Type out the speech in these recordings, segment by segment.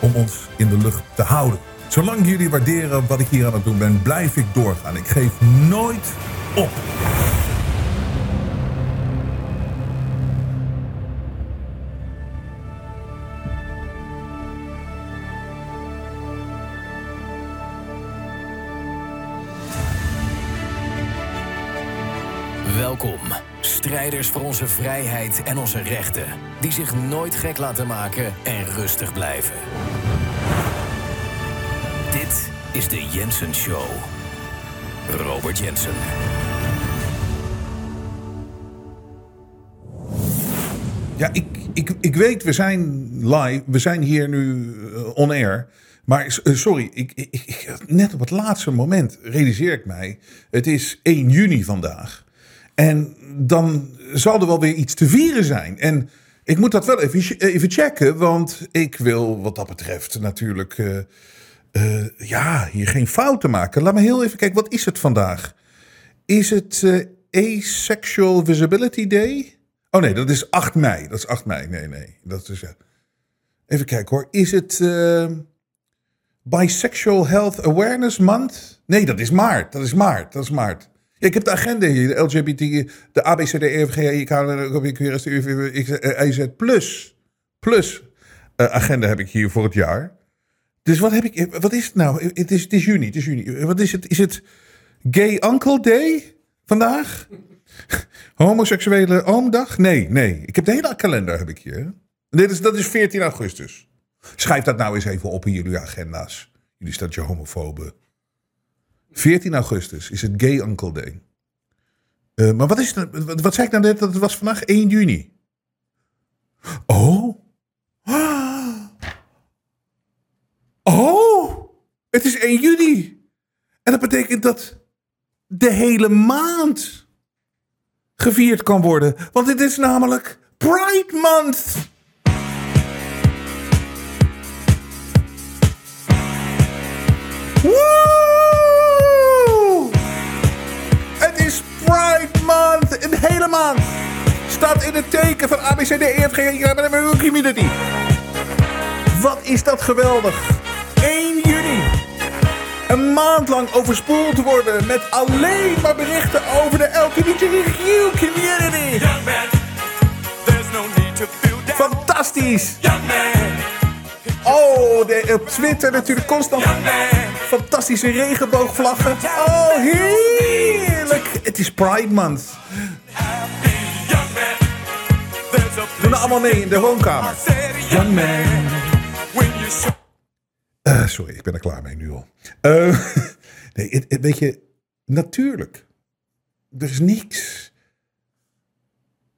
om ons in de lucht te houden. Zolang jullie waarderen wat ik hier aan het doen ben, blijf ik doorgaan. Ik geef nooit op. Welkom, strijders voor onze vrijheid en onze rechten, die zich nooit gek laten maken en rustig blijven. Is de Jensen Show. Robert Jensen. Ja, ik, ik, ik weet, we zijn live. We zijn hier nu eh, on air. Maar eh, sorry, ik, ik, ik- net op het laatste moment realiseer ik mij. Het is 1 juni vandaag. En dan zal er wel weer iets te vieren zijn. En ik moet dat wel even, even checken. Want ik wil wat dat betreft natuurlijk... eh, eh, ja, hier geen fouten maken. Laat me heel even kijken, wat is het vandaag? Is het eh, Asexual Visibility Day? Oh nee, dat is 8 mei. Dat is 8 mei. Nee, nee. Dat is, even kijken hoor. Is het eh, Bisexual Health Awareness Month? Nee, dat is maart. Dat is maart. Dat is maart. Ik heb de agenda hier. De LGBT, de ABCD, EFG, IK, QRS, de UV, IZ plus. Plus agenda heb ik hier voor het jaar. Dus wat heb ik? Wat is het nou? Het is, het is juni. Het is juni. Wat is het? Is het Gay Uncle Day vandaag? Homoseksuele oomdag? Nee, nee. Ik heb de hele kalender heb ik hier. Dit is, dat is 14 augustus. Schrijf dat nou eens even op in jullie agenda's. Jullie statje homofoben. 14 augustus is het Gay Uncle Day. Eh, maar wat is het? Wat, wat zei ik nou net? Dat het was vandaag 1 juni. Oh. Oh. Het is 1 juni. En dat betekent dat de hele maand gevierd kan worden. Want dit is namelijk Pride Month. Woe! Het is Pride Month. Een hele maand. Staat in het teken van ABCD, EFG, en Community. Wat is dat geweldig. 1 juni. Een maand lang overspoeld worden met alleen maar berichten over de LGBTQ community. Young man, there's no need to feel down. Fantastisch. Young man, Oh, de, op Twitter natuurlijk constant young man, fantastische regenboogvlaggen. Oh, heerlijk. Het is Pride Month. a Doen we allemaal mee in de woonkamer. young man Eh, sorry, ik ben er klaar mee nu al. Eh, nee, het, weet je, natuurlijk. Er is niks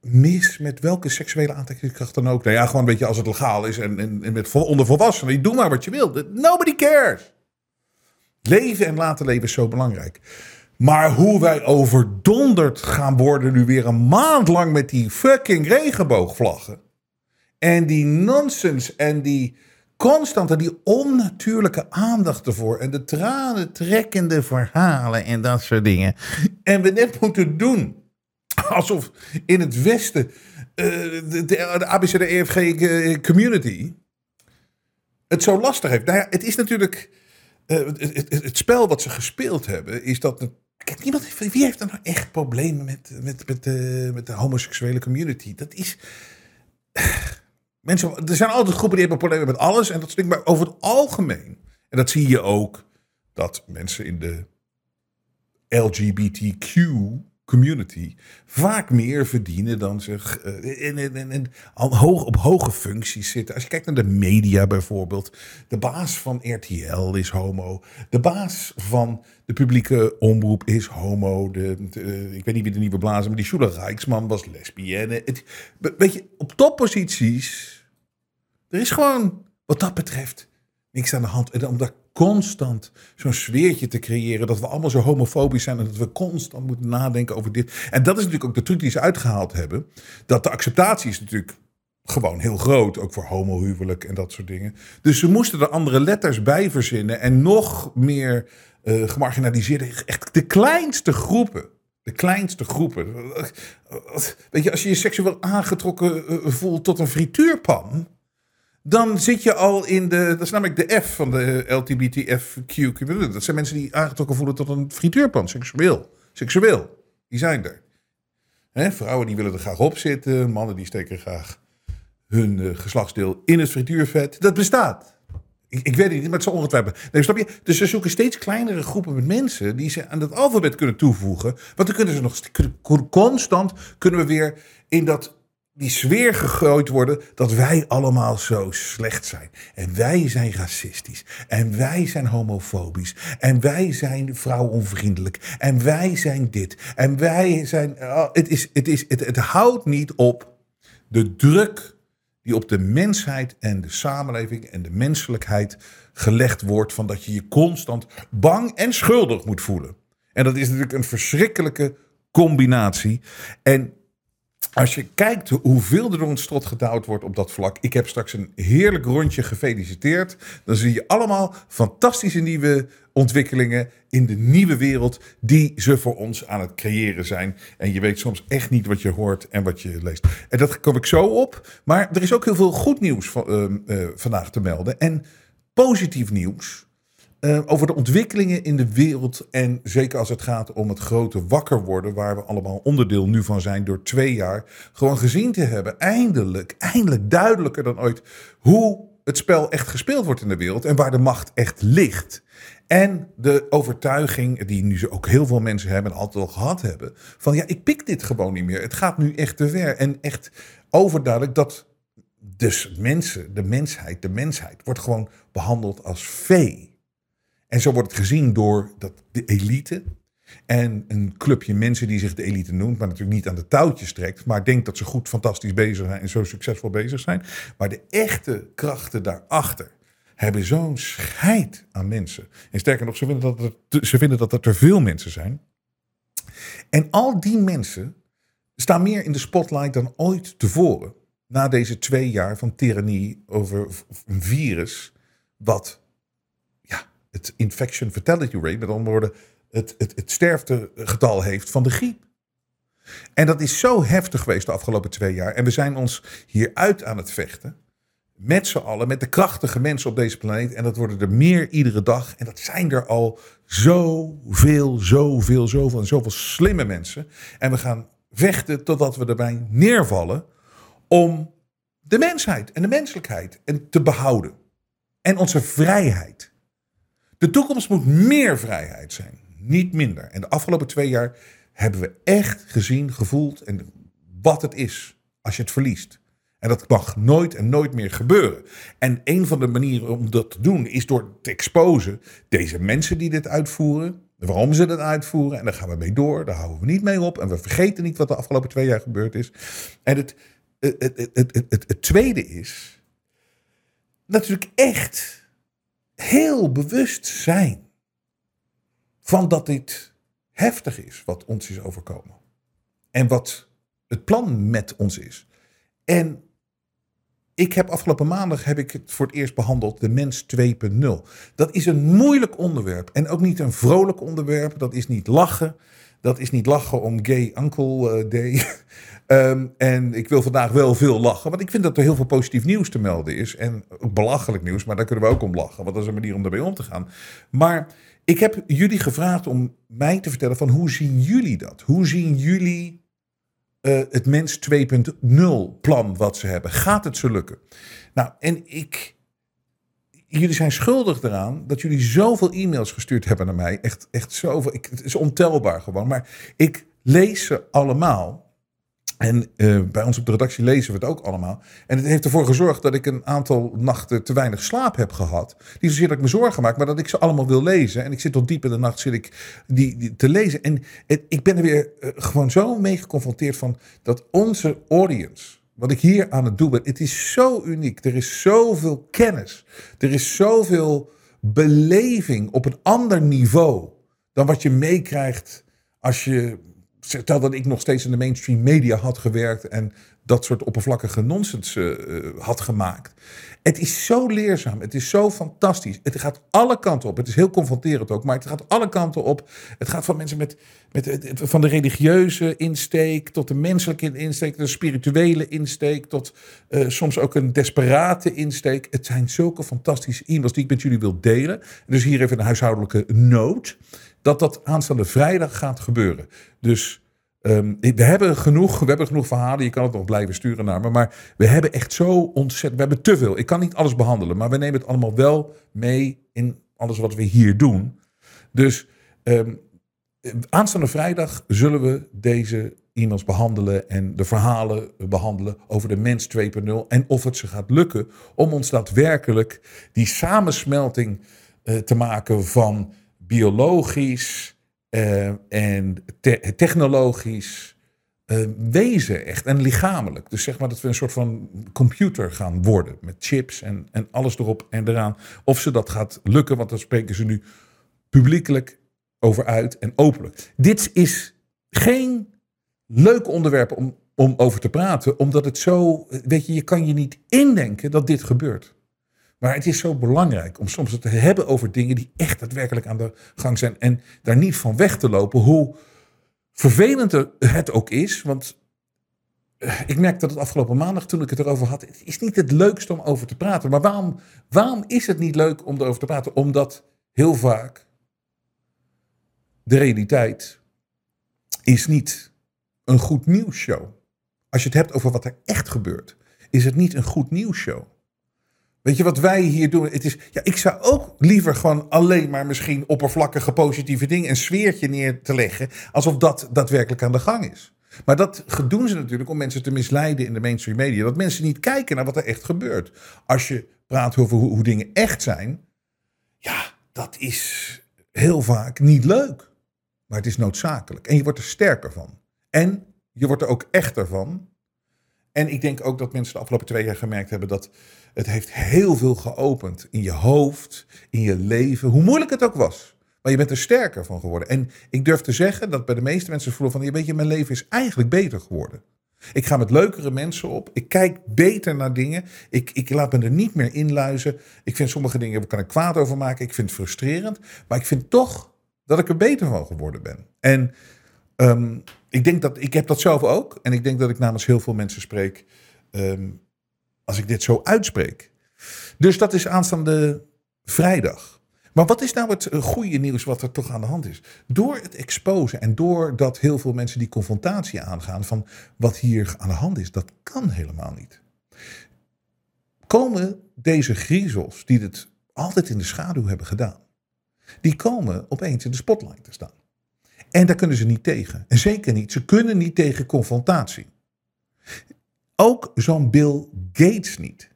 mis met welke seksuele aantrekkingskracht dan ook. Nou ja, gewoon een beetje als het legaal is en, en, met onder volwassenen. Doe maar wat je wil. Nobody cares. Leven en laten leven is zo belangrijk. Maar hoe wij overdonderd gaan worden nu weer een maand lang met die fucking regenboogvlaggen. En die nonsens en die constante, die onnatuurlijke aandacht ervoor. En de tranen trekkende verhalen en dat soort dingen. En we net moeten doen alsof in het Westen eh, de, de, de ABCD-EFG eh, community het zo lastig heeft. Nou ja, het is natuurlijk... eh, het, spel wat ze gespeeld hebben, is dat... Kijk, niemand wie heeft er nou echt problemen met, met, met, met de homoseksuele community? Dat is... Mensen, er zijn altijd groepen die hebben problemen met alles. En dat stuk, maar over het algemeen. En dat zie je ook. Dat mensen in de LGBTQ community vaak meer verdienen dan ze eh, en, en al hoog, op hoge functies zitten. Als je kijkt naar de media bijvoorbeeld. De baas van RTL is homo. De baas van de publieke omroep is homo. De, de- ik weet niet wie de nieuwe blazer, maar die Shula Rijksman was lesbienne. Het, weet je, op topposities er is gewoon, wat dat betreft, niks aan de hand. En om daar constant zo'n sfeertje te creëren... dat we allemaal zo homofobisch zijn... en dat we constant moeten nadenken over dit. En dat is natuurlijk ook de truc die ze uitgehaald hebben. Dat de acceptatie is natuurlijk gewoon heel groot. Ook voor homohuwelijk en dat soort dingen. Dus ze moesten er andere letters bij verzinnen... en nog meer eh gemarginaliseerde... echt de kleinste groepen... De kleinste groepen. Weet je, als je je seksueel aangetrokken eh, voelt tot een frituurpan dan zit je al in de. Dat is namelijk de F van de community. Dat zijn mensen die aangetrokken voelen tot een frituurpan, seksueel. Seksueel. Die zijn er. Vrouwen die willen er graag op zitten. Mannen die steken graag hun eh, geslachtsdeel in het frituurvet. Dat bestaat. Ik, ik weet het niet, maar het zal ongetwijfeld. Nee, snap je? Dus ze zoeken steeds kleinere groepen met mensen die ze aan het alfabet kunnen toevoegen. Want dan kunnen ze nog constant kunnen we weer in dat die sfeer gegooid worden dat wij allemaal zo slecht zijn. En wij zijn racistisch. En wij zijn homofobisch. En wij zijn vrouwonvriendelijk. En wij zijn dit. En wij zijn. oh, het, is, het, is, het, het houdt niet op de druk die op de mensheid en de samenleving en de menselijkheid gelegd wordt. Van dat je je constant bang en schuldig moet voelen. En dat is natuurlijk een verschrikkelijke combinatie. En als je kijkt hoeveel er een strot gedouwd wordt op dat vlak. Ik heb straks een heerlijk rondje gefeliciteerd. Dan zie je allemaal fantastische nieuwe ontwikkelingen in de nieuwe wereld die ze voor ons aan het creëren zijn. En je weet soms echt niet wat je hoort en wat je leest. En dat kom ik zo op. Maar er is ook heel veel goed nieuws ehm, eh, vandaag te melden. En positief nieuws. Eh, over de ontwikkelingen in de wereld. En zeker als het gaat om het grote wakker worden, waar we allemaal onderdeel nu van zijn door twee jaar. Gewoon gezien te hebben, eindelijk, eindelijk duidelijker dan ooit, hoe het spel echt gespeeld wordt in de wereld en waar de macht echt ligt. En de overtuiging, die nu ook heel veel mensen hebben en altijd al gehad hebben, van ja, ik pik dit gewoon niet meer. Het gaat nu echt te ver. En echt overduidelijk dat dus mensen, de mensheid, de mensheid, wordt gewoon behandeld als vee. En zo wordt het gezien door dat, de elite. En een clubje mensen die zich de elite noemt, maar natuurlijk niet aan de touwtjes trekt. Maar denkt dat ze goed, fantastisch bezig zijn en zo succesvol bezig zijn. Maar de echte krachten daarachter hebben zo'n scheid aan mensen. En sterker nog, ze vinden dat er, ze vinden dat er te veel mensen zijn. En al die mensen staan meer in de spotlight dan ooit tevoren. Na deze twee jaar van tirannie over een virus. Wat het infection fatality rate, met andere woorden, het, het, het sterftegetal heeft van de griep. En dat is zo heftig geweest de afgelopen twee jaar. En we zijn ons hieruit aan het vechten. Met z'n allen, met de krachtige mensen op deze planeet. En dat worden er meer iedere dag. En dat zijn er al zoveel, zoveel, zoveel zoveel slimme mensen. En we gaan vechten totdat we erbij neervallen om de mensheid en de menselijkheid en te behouden. En onze vrijheid. De toekomst moet meer vrijheid zijn, niet minder. En de afgelopen twee jaar hebben we echt gezien, gevoeld en wat het is als je het verliest. En dat mag nooit en nooit meer gebeuren. En een van de manieren om dat te doen is door te exposen deze mensen die dit uitvoeren, waarom ze dat uitvoeren. En daar gaan we mee door, daar houden we niet mee op. En we vergeten niet wat de afgelopen twee jaar gebeurd is. En het, het, het, het, het, tweede is natuurlijk echt heel bewust zijn van dat dit heftig is wat ons is overkomen. En wat het plan met ons is. En ik heb afgelopen maandag heb ik het voor het eerst behandeld, de mens 2.0. Dat is een moeilijk onderwerp en ook niet een vrolijk onderwerp. Dat is niet lachen. Dat is niet lachen om Gay Uncle eh, Day. Ehm, en ik wil vandaag wel veel lachen, want ik vind dat er heel veel positief nieuws te melden is. En belachelijk nieuws, maar daar kunnen we ook om lachen, want dat is een manier om daarmee om te gaan. Maar ik heb jullie gevraagd om mij te vertellen van hoe zien jullie dat? Hoe zien jullie eh, het Mens 2.0 plan wat ze hebben? Gaat het ze lukken? Nou, en ik jullie zijn schuldig eraan dat jullie zoveel e-mails gestuurd hebben naar mij. Echt, echt zoveel. Ik, het is ontelbaar gewoon. Maar ik lees ze allemaal. En eh, bij ons op de redactie lezen we het ook allemaal. En het heeft ervoor gezorgd dat ik een aantal nachten te weinig slaap heb gehad. Niet zozeer dat ik me zorgen maak, maar dat ik ze allemaal wil lezen. En ik zit tot diep in de nacht zit ik die, die te lezen. En ik ben er weer eh, gewoon zo mee geconfronteerd van dat onze audience wat ik hier aan het doen ben, het is zo uniek. Er is zoveel kennis. Er is zoveel beleving op een ander niveau dan wat je meekrijgt als je. Stel dat ik nog steeds in de mainstream media had gewerkt en dat soort oppervlakkige nonsens uh, had gemaakt. Het is zo leerzaam. Het is zo fantastisch. Het gaat alle kanten op. Het is heel confronterend ook, maar het gaat alle kanten op. Het gaat van mensen met, met van de religieuze insteek tot de menselijke insteek, de spirituele insteek, tot soms ook een desperate insteek. Het zijn zulke fantastische e-mails die ik met jullie wil delen. Dus hier even een huishoudelijke noot. Dat dat aanstaande vrijdag gaat gebeuren. Dus Um, we hebben genoeg, we hebben genoeg verhalen. Je kan het nog blijven sturen naar me. Maar we hebben echt zo ontzettend. We hebben te veel. Ik kan niet alles behandelen. Maar we nemen het allemaal wel mee in alles wat we hier doen. Dus um, aanstaande vrijdag zullen we deze e-mails behandelen. En de verhalen behandelen over de mens 2.0. En of het ze gaat lukken om ons daadwerkelijk die samensmelting uh, te maken van biologisch uh, en te technologisch uh, wezen echt en lichamelijk. Dus zeg maar dat we een soort van computer gaan worden met chips en, en alles erop en eraan. Of ze dat gaat lukken, want daar spreken ze nu publiekelijk over uit en openlijk. Dit is geen leuk onderwerp om, om over te praten, omdat het zo, weet je, je kan je niet indenken dat dit gebeurt. Maar het is zo belangrijk om soms het te hebben over dingen die echt daadwerkelijk aan de gang zijn. En daar niet van weg te lopen, hoe vervelend het ook is. Want eh, ik merk dat het afgelopen maandag, toen ik het erover had, het is niet het leukste om over te praten. Maar waarom, waarom is het niet leuk om erover te praten? Omdat heel vaak de realiteit is niet een goed nieuwsshow. Als je het hebt over wat er echt gebeurt, is het niet een goed nieuwsshow. Weet je wat wij hier doen? Het is, ja, ik zou ook liever gewoon alleen maar misschien oppervlakkige positieve dingen, een sfeertje neer te leggen, alsof dat daadwerkelijk aan de gang is. Maar dat doen ze natuurlijk om mensen te misleiden in de mainstream media. Dat mensen niet kijken naar wat er echt gebeurt. Als je praat over hoe, hoe dingen echt zijn, ja, dat is heel vaak niet leuk. Maar het is noodzakelijk. En je wordt er sterker van. En je wordt er ook echter van. En ik denk ook dat mensen de afgelopen twee jaar gemerkt hebben dat het heeft heel veel geopend in je hoofd, in je leven, hoe moeilijk het ook was. Maar je bent er sterker van geworden. En ik durf te zeggen dat bij de meeste mensen voelen van, weet je, mijn leven is eigenlijk beter geworden. Ik ga met leukere mensen op. Ik kijk beter naar dingen. Ik, ik laat me er niet meer inluizen. Ik vind sommige dingen, daar kan ik kwaad over maken. Ik vind het frustrerend. Maar ik vind toch dat ik er beter van geworden ben. En um, ik denk dat, ik heb dat zelf ook. En ik denk dat ik namens heel veel mensen spreek. Um, als ik dit zo uitspreek. Dus dat is aanstaande vrijdag. Maar wat is nou het eh, goede nieuws wat er toch aan de hand is? Door het exposen en doordat heel veel mensen die confrontatie aangaan van wat hier aan de hand is, dat kan helemaal niet. Komen deze griezels die het altijd in de schaduw hebben gedaan, die komen opeens in de spotlight te staan. En daar kunnen ze niet tegen. En zeker niet, ze kunnen niet tegen confrontatie. Ook zo'n Bill Gates niet.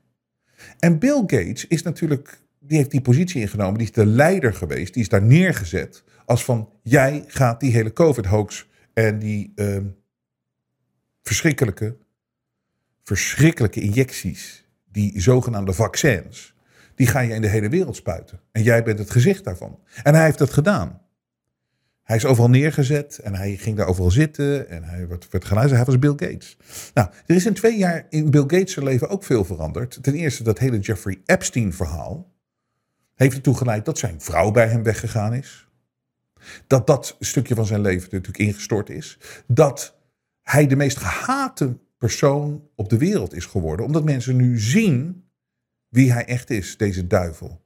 En Bill Gates is natuurlijk, die heeft die positie ingenomen, die is de leider geweest, die is daar neergezet als van jij gaat die hele COVID-hoax en die uh, verschrikkelijke, verschrikkelijke injecties, die zogenaamde vaccins, die ga je in de hele wereld spuiten. En jij bent het gezicht daarvan. En hij heeft dat gedaan. Hij is overal neergezet en hij ging daar overal zitten en hij werd, werd geluisterd. Hij was Bill Gates. Nou, er is in twee jaar in Bill Gates' leven ook veel veranderd. Ten eerste dat hele Jeffrey Epstein verhaal heeft ertoe geleid dat zijn vrouw bij hem weggegaan is. Dat dat stukje van zijn leven natuurlijk ingestort is. Dat hij de meest gehate persoon op de wereld is geworden. Omdat mensen nu zien wie hij echt is, deze duivel.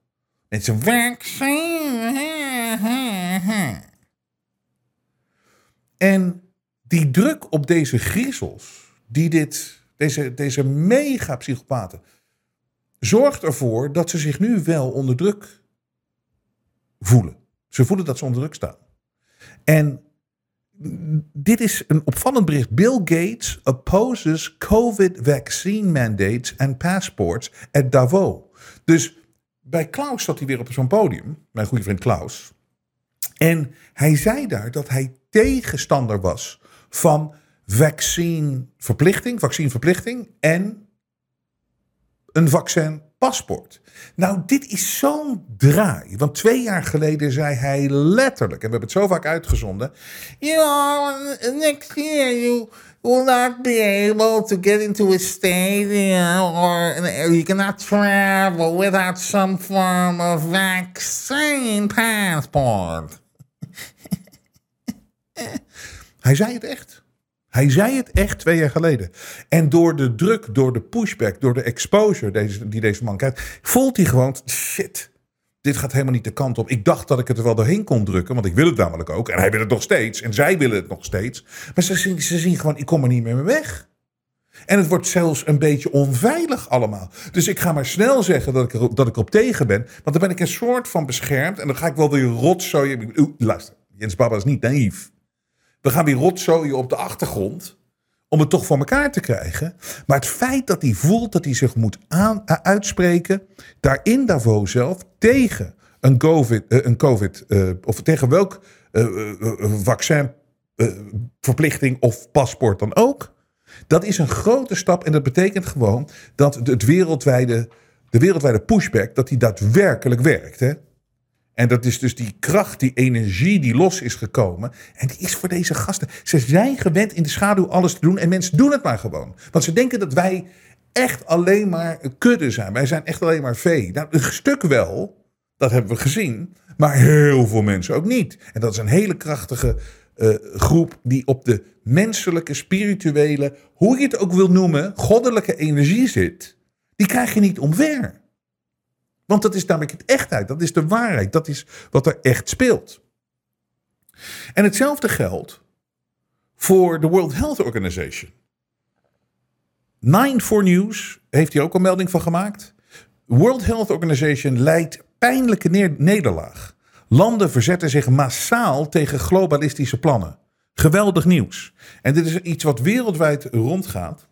Mensen, vaccin. En die druk op deze griezels, die dit, deze, deze mega psychopaten, zorgt ervoor dat ze zich nu wel onder druk voelen. Ze voelen dat ze onder druk staan. En dit is een opvallend bericht. Bill Gates opposes COVID vaccine mandates and passports at Davos. Dus bij Klaus zat hij weer op zo'n podium, mijn goede vriend Klaus. En hij zei daar dat hij tegenstander was van vaccineverplichting, vaccineverplichting en een vaccinpaspoort. Nou, dit is zo'n draai. Want twee jaar geleden zei hij letterlijk, en we hebben het zo vaak uitgezonden. Know, next year you will not be able to get into a stadium or you cannot travel without some form of vaccine passport. hij zei het echt. Hij zei het echt twee jaar geleden. En door de druk, door de pushback, door de exposure deze, die deze man krijgt, voelt hij gewoon: shit, dit gaat helemaal niet de kant op. Ik dacht dat ik het er wel doorheen kon drukken, want ik wil het namelijk ook. En hij wil het nog steeds. En zij willen het nog steeds. Maar ze zien, ze zien gewoon: ik kom er niet meer mee weg. En het wordt zelfs een beetje onveilig allemaal. Dus ik ga maar snel zeggen dat ik, dat ik erop tegen ben. Want dan ben ik een soort van beschermd. En dan ga ik wel weer rotzooien. Luister, Jens Baba is niet naïef. We gaan weer rotzooien op de achtergrond. Om het toch voor elkaar te krijgen. Maar het feit dat hij voelt dat hij zich moet aan, uh, uitspreken. Daar in Davos zelf. Tegen een COVID. Uh, een COVID uh, of tegen welk vaccinverplichting of paspoort dan ook. Dat is een grote stap. En dat betekent gewoon dat het wereldwijde, de wereldwijde pushback. Dat die daadwerkelijk werkt. Hè? En dat is dus die kracht, die energie die los is gekomen. En die is voor deze gasten. Ze zijn gewend in de schaduw alles te doen. En mensen doen het maar gewoon. Want ze denken dat wij echt alleen maar kudde zijn. Wij zijn echt alleen maar vee. Nou, een stuk wel. Dat hebben we gezien. Maar heel veel mensen ook niet. En dat is een hele krachtige uh, groep die op de menselijke, spirituele, hoe je het ook wil noemen, goddelijke energie zit. Die krijg je niet omver. Want dat is namelijk het echtheid, dat is de waarheid, dat is wat er echt speelt. En hetzelfde geldt voor de World Health Organization. Nine for News heeft hier ook een melding van gemaakt. World Health Organization leidt pijnlijke nederlaag. Landen verzetten zich massaal tegen globalistische plannen. Geweldig nieuws. En dit is iets wat wereldwijd rondgaat.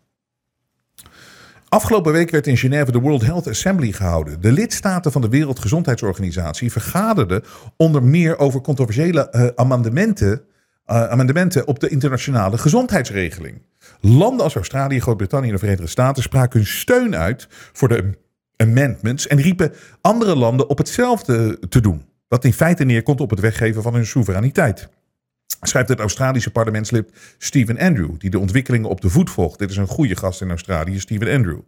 Afgelopen week werd in Genève de World Health Assembly gehouden. De lidstaten van de Wereldgezondheidsorganisatie vergaderden onder meer over controversiële uh, amendementen, uh, amendementen op de internationale gezondheidsregeling. Landen als Australië, Groot-Brittannië en de Verenigde Staten spraken hun steun uit voor de amendments en riepen andere landen op hetzelfde te doen. Wat in feite neerkomt op het weggeven van hun soevereiniteit schrijft het Australische parlementslid Stephen Andrew, die de ontwikkelingen op de voet volgt. Dit is een goede gast in Australië, Stephen Andrew.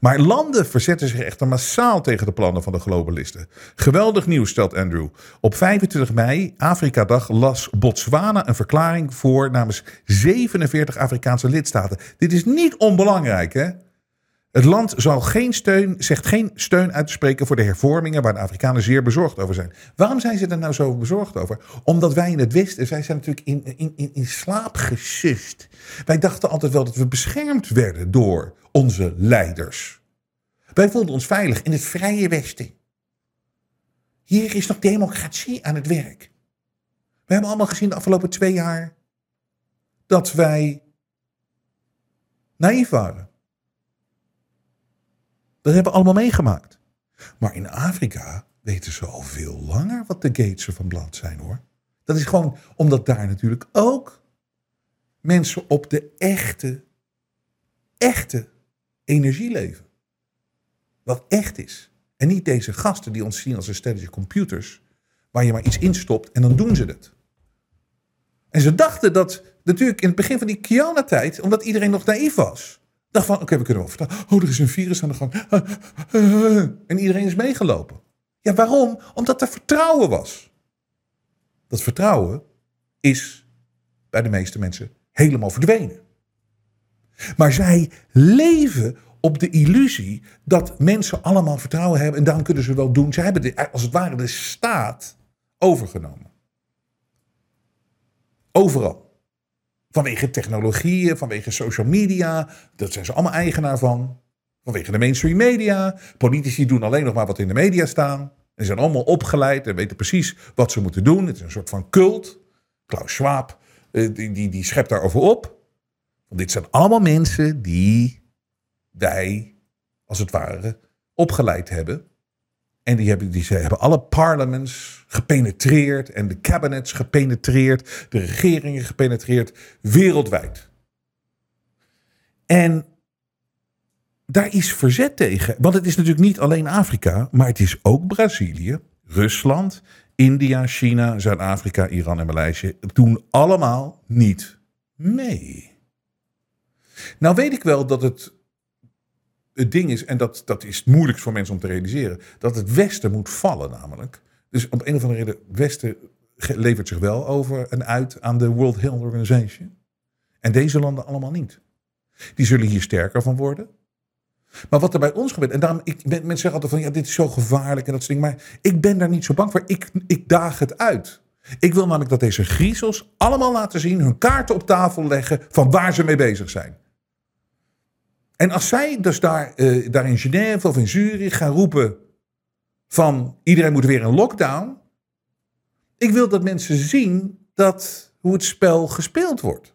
Maar landen verzetten zich echter massaal tegen de plannen van de globalisten. Geweldig nieuws, stelt Andrew. Op 25 mei, Afrika-dag, las Botswana een verklaring voor namens 47 Afrikaanse lidstaten. Dit is niet onbelangrijk, hè? Het land zal geen steun, zegt geen steun uit te spreken voor de hervormingen waar de Afrikanen zeer bezorgd over zijn. Waarom zijn ze er nou zo bezorgd over? Omdat wij in het Westen, zij zijn natuurlijk in, in, in, in slaap gesust. Wij dachten altijd wel dat we beschermd werden door onze leiders. Wij voelden ons veilig in het vrije Westen. Hier is nog democratie aan het werk. We hebben allemaal gezien de afgelopen twee jaar dat wij naïef waren. Dat hebben we allemaal meegemaakt. Maar in Afrika weten ze al veel langer wat de gates van blad zijn hoor. Dat is gewoon omdat daar natuurlijk ook mensen op de echte, echte energie leven. Wat echt is. En niet deze gasten die ons zien als een stelletje computers, waar je maar iets instopt en dan doen ze het. En ze dachten dat natuurlijk in het begin van die Kiana-tijd, omdat iedereen nog naïef was, dacht van, oké, we kunnen wel vertellen. Oh, er is een virus aan de gang. En iedereen is meegelopen. Ja, waarom? Omdat er vertrouwen was. dat vertrouwen is bij de meeste mensen helemaal verdwenen. Maar zij leven op de illusie dat mensen allemaal vertrouwen hebben en daarom kunnen ze wel doen. Ze hebben de, als het ware de staat overgenomen. Overal. Vanwege technologieën, vanwege social media, dat zijn ze allemaal eigenaar van. Vanwege de mainstream media. Politici doen alleen nog maar wat in de media staan. En zijn allemaal opgeleid en weten precies wat ze moeten doen. Het is een soort van cult. Klaus Schwab, eh, die, die, die schept daarover op. Want dit zijn allemaal mensen die wij, als het ware, opgeleid hebben. En die hebben, die, ze hebben alle parlements gepenetreerd en de cabinets gepenetreerd, de regeringen gepenetreerd, wereldwijd. En daar is verzet tegen. Want het is natuurlijk niet alleen Afrika, maar het is ook Brazilië, Rusland, India, China, Zuid-Afrika, Iran en Maleisië. Doen allemaal niet mee. Nou weet ik wel dat het het ding is, en dat, dat is moeilijk voor mensen om te realiseren, dat het Westen moet vallen namelijk. Dus op een of andere reden, Westen levert zich wel over en uit aan de World Health Organization. En deze landen allemaal niet. Die zullen hier sterker van worden. Maar wat er bij ons gebeurt, en daarom, ik, mensen zeggen altijd van ja, dit is zo gevaarlijk en dat soort dingen. Maar ik ben daar niet zo bang voor. Ik, ik daag het uit. Ik wil namelijk dat deze griezels allemaal laten zien, hun kaarten op tafel leggen van waar ze mee bezig zijn. En als zij dus daar, uh, daar in Genève of in Zurich gaan roepen van iedereen moet weer een lockdown. Ik wil dat mensen zien dat, hoe het spel gespeeld wordt.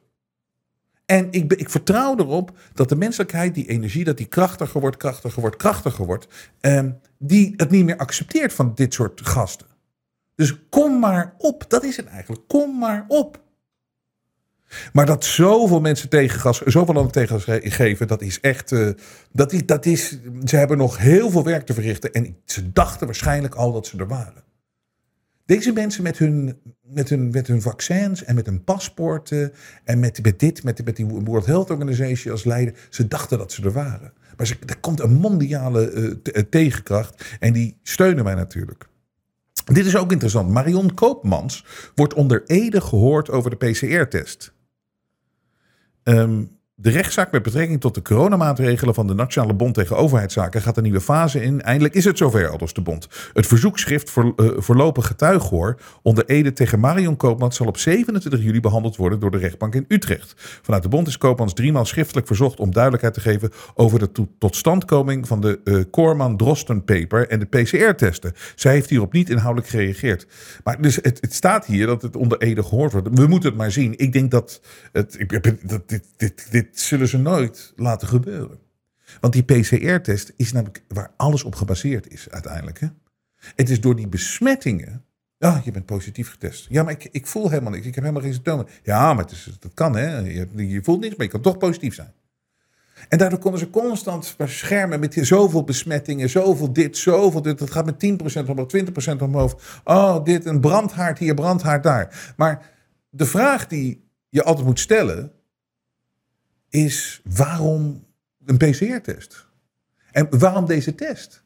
En ik, ik, vertrouw erop dat de menselijkheid, die energie, dat die krachtiger wordt, krachtiger wordt, krachtiger wordt. Eh, die het niet meer accepteert van dit soort gasten. Dus kom maar op, dat is het eigenlijk. Kom maar op. Maar dat zoveel mensen tegengas, zoveel landen tegengas geven, dat is echt. Uh, dat is, dat is, ze hebben nog heel veel werk te verrichten. En ze dachten waarschijnlijk al dat ze er waren. Deze mensen met hun, met hun, met hun vaccins en met hun paspoorten en met, dit, met, met die World Health Organization als leider, ze dachten dat ze er waren. Maar ze, er komt een mondiale uh, tegenkracht en die steunen mij natuurlijk. Dit is ook interessant. Marion Koopmans wordt onder Ede gehoord over de PCR-test. Um, de rechtszaak met betrekking tot de coronamaatregelen van de Nationale Bond tegen Overheidszaken gaat een nieuwe fase in. Eindelijk is het zover, aldus de Bond. Het verzoekschrift voor uh, voorlopig getuighoor onder Ede tegen Marion Koopmans zal op 27 juli behandeld worden door de rechtbank in Utrecht. Vanuit de Bond is Koopmans driemaal schriftelijk verzocht om duidelijkheid te geven over de totstandkoming van de uh, Korman-Drosten-paper en de PCR-testen. Zij heeft hierop niet inhoudelijk gereageerd. Maar dus het, het, staat hier dat het onder Ede gehoord wordt. We moeten het maar zien. Ik denk dat, het, dat dit, dit, dit zullen ze nooit laten gebeuren. Want die PCR-test is namelijk waar alles op gebaseerd is uiteindelijk. Hè? Het is door die besmettingen. Ja, je bent positief getest. Ja, maar ik, ik voel helemaal niks. Ik heb helemaal geen symptomen. Ja, maar het is, dat kan hè. Je, je voelt niks, maar je kan toch positief zijn. En daardoor konden ze constant beschermen met zoveel besmettingen, zoveel dit, zoveel dit. Dat gaat met 10% omhoog, 20% omhoog. Oh, dit, een brandhaard hier, brandhaard daar. Maar de vraag die je altijd moet stellen, is waarom een PCR-test? En waarom deze test?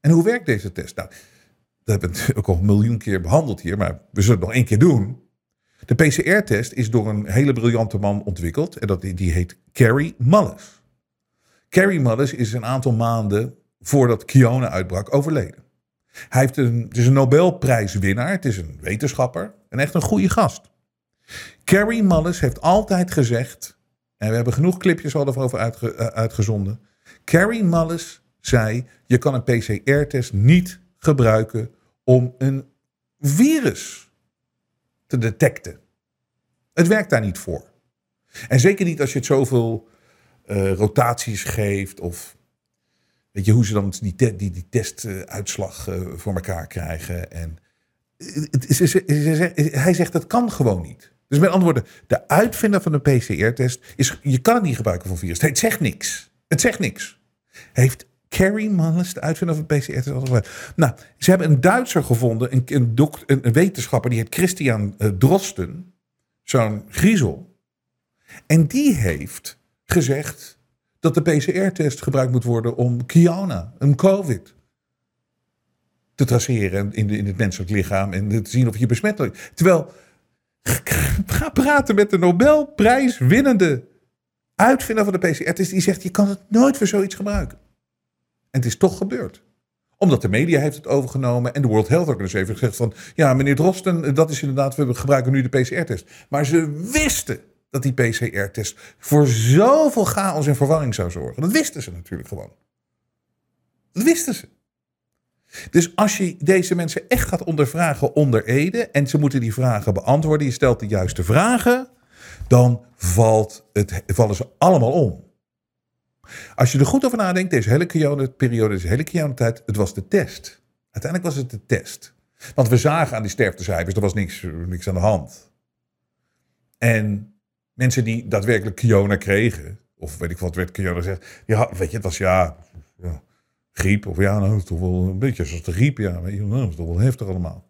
En hoe werkt deze test? Nou, dat hebben we ook al een miljoen keer behandeld hier, maar we zullen het nog één keer doen. De PCR-test is door een hele briljante man ontwikkeld en dat, die heet Carrie Mullis. Carrie Mullis is een aantal maanden voordat Kiona uitbrak overleden. Hij heeft een, het is een Nobelprijswinnaar, het is een wetenschapper en echt een goede gast. Carrie Mullis heeft altijd gezegd: en we hebben genoeg clipjes al over uh, uitgezonden. Carrie Mullis zei: je kan een PCR-test niet gebruiken om een virus te detecten. Het werkt daar niet voor. En zeker niet als je het zoveel uh, rotaties geeft of weet je hoe ze dan die, die, testuitslag uh, voor elkaar krijgen. En hij zegt dat kan gewoon niet. Dus met andere woorden, de uitvinder van de PCR-test is, je kan het niet gebruiken voor virus. Het zegt niks. Het zegt niks. Heeft Carrie Mullis, de uitvinder van PCR-test, Nou, ze hebben een Duitser gevonden, een, een, een, een wetenschapper, die heet Christian uh, Drosten, zo'n griezel. En die heeft gezegd dat de PCR-test gebruikt moet worden om Kiana, een COVID. te traceren in, de, in het menselijk lichaam en te zien of je besmettelijk. Terwijl ga praten met de Nobelprijswinnende uitvinder van de PCR-test. Die zegt je kan het nooit voor zoiets gebruiken. En het is toch gebeurd omdat de media heeft het overgenomen en de World Health Organization heeft gezegd van... ja, meneer Drosten, dat is inderdaad, we gebruiken nu de PCR-test. Maar ze wisten dat die PCR-test voor zoveel chaos en verwarring zou zorgen. Dat wisten ze natuurlijk gewoon. Dat wisten ze. Dus als je deze mensen echt gaat ondervragen onder Ede en ze moeten die vragen beantwoorden, je stelt de juiste vragen, dan valt het, vallen ze allemaal om. Als je er goed over nadenkt, deze hele periode, deze hele tijd, het was de test. Uiteindelijk was het de test. Want we zagen aan die sterftecijfers, er was niks, niks aan de hand. En mensen die daadwerkelijk Kiona kregen, of weet ik wat werd Kiona gezegd, ja, weet je, het was ja, ja griep, of ja, nou, toch wel een beetje zoals de griep, ja, weet dat is toch wel heftig allemaal.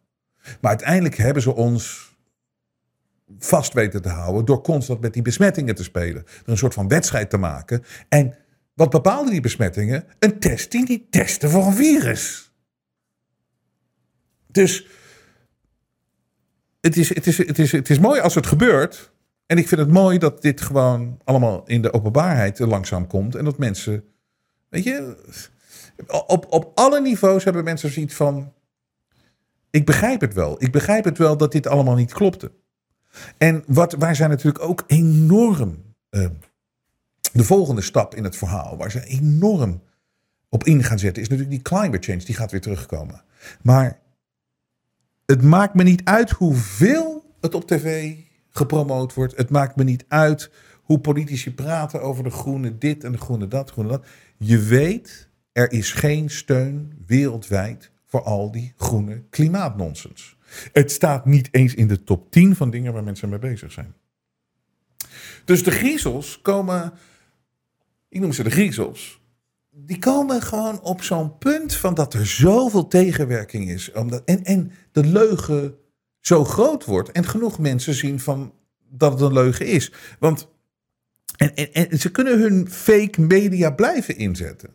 Maar uiteindelijk hebben ze ons vast weten te houden door constant met die besmettingen te spelen. Een soort van wedstrijd te maken. En wat bepaalde die besmettingen? Een test die testte voor een virus. Dus het is, het, is, het, is, het is mooi als het gebeurt. En ik vind het mooi dat dit gewoon allemaal in de openbaarheid langzaam komt. En dat mensen, weet je, op, op alle niveaus hebben mensen zoiets van. Ik begrijp het wel. Ik begrijp het wel dat dit allemaal niet klopte. En wat, wij zijn natuurlijk ook enorm. Uh, de volgende stap in het verhaal, waar ze enorm op in gaan zetten, is natuurlijk die climate change. Die gaat weer terugkomen. Maar het maakt me niet uit hoeveel het op tv gepromoot wordt. Het maakt me niet uit hoe politici praten over de groene dit en de groene dat, groene dat. Je weet, er is geen steun wereldwijd voor al die groene klimaatnonsens. Het staat niet eens in de top 10 van dingen waar mensen mee bezig zijn. Dus de griezels komen ik noem ze de griezels. Die komen gewoon op zo'n punt van dat er zoveel tegenwerking is. Omdat, en, en de leugen zo groot wordt. En genoeg mensen zien van dat het een leugen is. Want en, en, en ze kunnen hun fake media blijven inzetten.